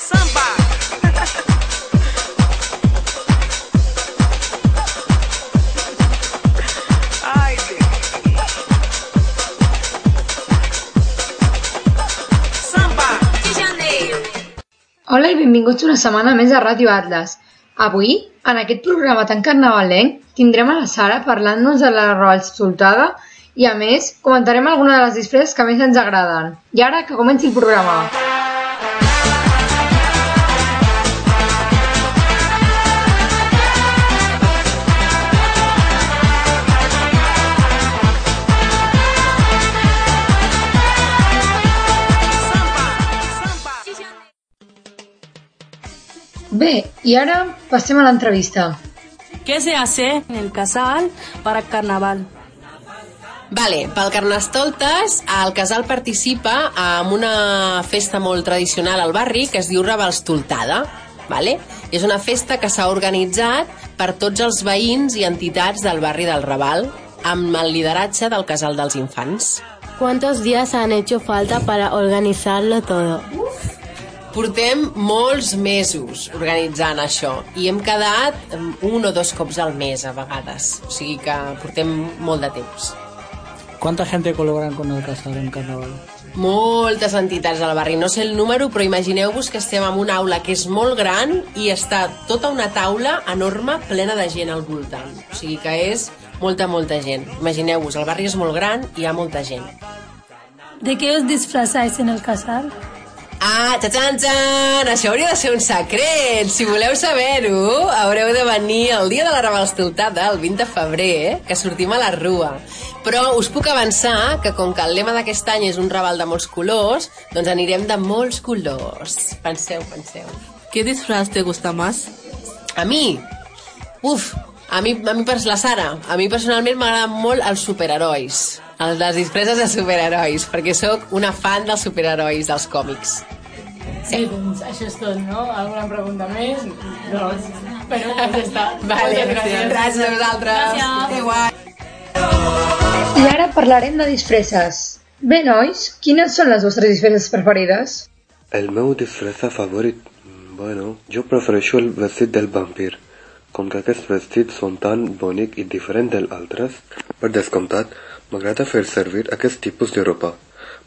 Samba! Ai, Samba! Hola i benvinguts una setmana més a Ràdio Atlas. Avui, en aquest programa tan carnavalenc, tindrem a la Sara parlant-nos de la soltada i, a més, comentarem alguna de les disfresses que més ens agraden. I ara que comenci el programa. Bé, i ara passem a l'entrevista. ¿Qué se hace en el casal para carnaval? Vale, pel Carnestoltes, el casal participa en una festa molt tradicional al barri que es diu Ravalstoltada. Vale? És una festa que s'ha organitzat per tots els veïns i entitats del barri del Raval amb el lideratge del Casal dels Infants. ¿Cuántos días han hecho falta para organizarlo todo? Portem molts mesos organitzant això i hem quedat em, un o dos cops al mes a vegades. O sigui que portem molt de temps. ¿Cuánta gente colaboran con el casal en carnaval? moltes entitats al barri. No sé el número, però imagineu-vos que estem en una aula que és molt gran i està tota una taula enorme plena de gent al voltant. O sigui que és molta, molta gent. Imagineu-vos, el barri és molt gran i hi ha molta gent. ¿De qué os disfrazáis en el casal? Ah, txan, txan! Això hauria de ser un secret! Si voleu saber-ho, haureu de venir el dia de la rebalstoltada, el 20 de febrer, eh? que sortim a la rua. Però us puc avançar que com que el lema d'aquest any és un raval de molts colors, doncs anirem de molts colors. Penseu, penseu. ¿Qué disfraz te gusta más? A mi, uf, a mi, a mi per la Sara, a mi personalment m'agraden molt els superherois, els, les disfresses de superherois, perquè sóc una fan dels superherois dels còmics. Sí, doncs això és tot, no? Alguna pregunta més? No, però ja està. Vale, Moltes gràcies. gràcies a vosaltres. Gràcies. I ara parlarem de disfresses. Bé, nois, quines són les vostres disfresses preferides? El meu disfressa favorit? Bueno, jo prefereixo el vestit del vampir. Com que aquests vestits són tan bonic i diferent dels altres, per descomptat, m'agrada fer servir aquest tipus de roba,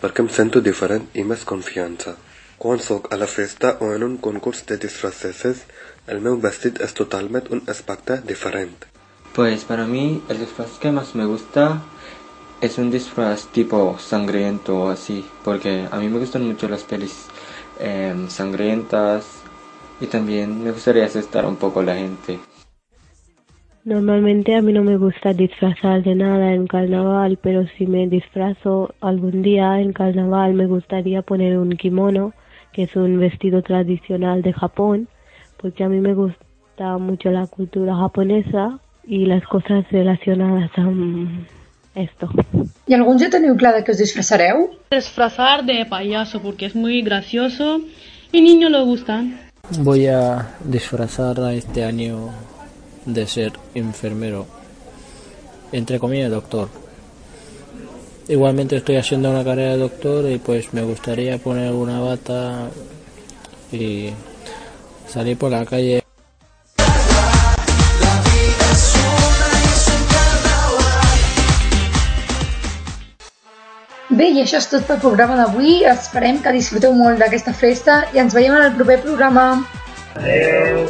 perquè em sento diferent i més confiança. Quan sóc a la festa o en un concurs de disfraces, el meu vestit és totalment un aspecte diferent. Pues para mí el disfraz que más me gusta es un disfraz tipo sangriento o así, porque a mí me gustan mucho las pelis em, sangrientas y también me gustaría asustar un poco a la gente. Normalmente a mí no me gusta disfrazar de nada en carnaval, pero si me disfrazo algún día en carnaval me gustaría poner un kimono, que es un vestido tradicional de Japón, porque a mí me gusta mucho la cultura japonesa y las cosas relacionadas a mm, esto. I alguns ja teniu clar de què us disfressareu? Disfrazar de payaso porque es muy gracioso y niños lo gustan. Voy a disfrazar a este año de ser enfermero, entre comillas doctor. Igualmente estoy haciendo una carrera de doctor y pues me gustaría poner una bata y salir por la calle Bé, i això és tot pel programa d'avui. Esperem que disfruteu molt d'aquesta festa i ens veiem en el proper programa. Adeu.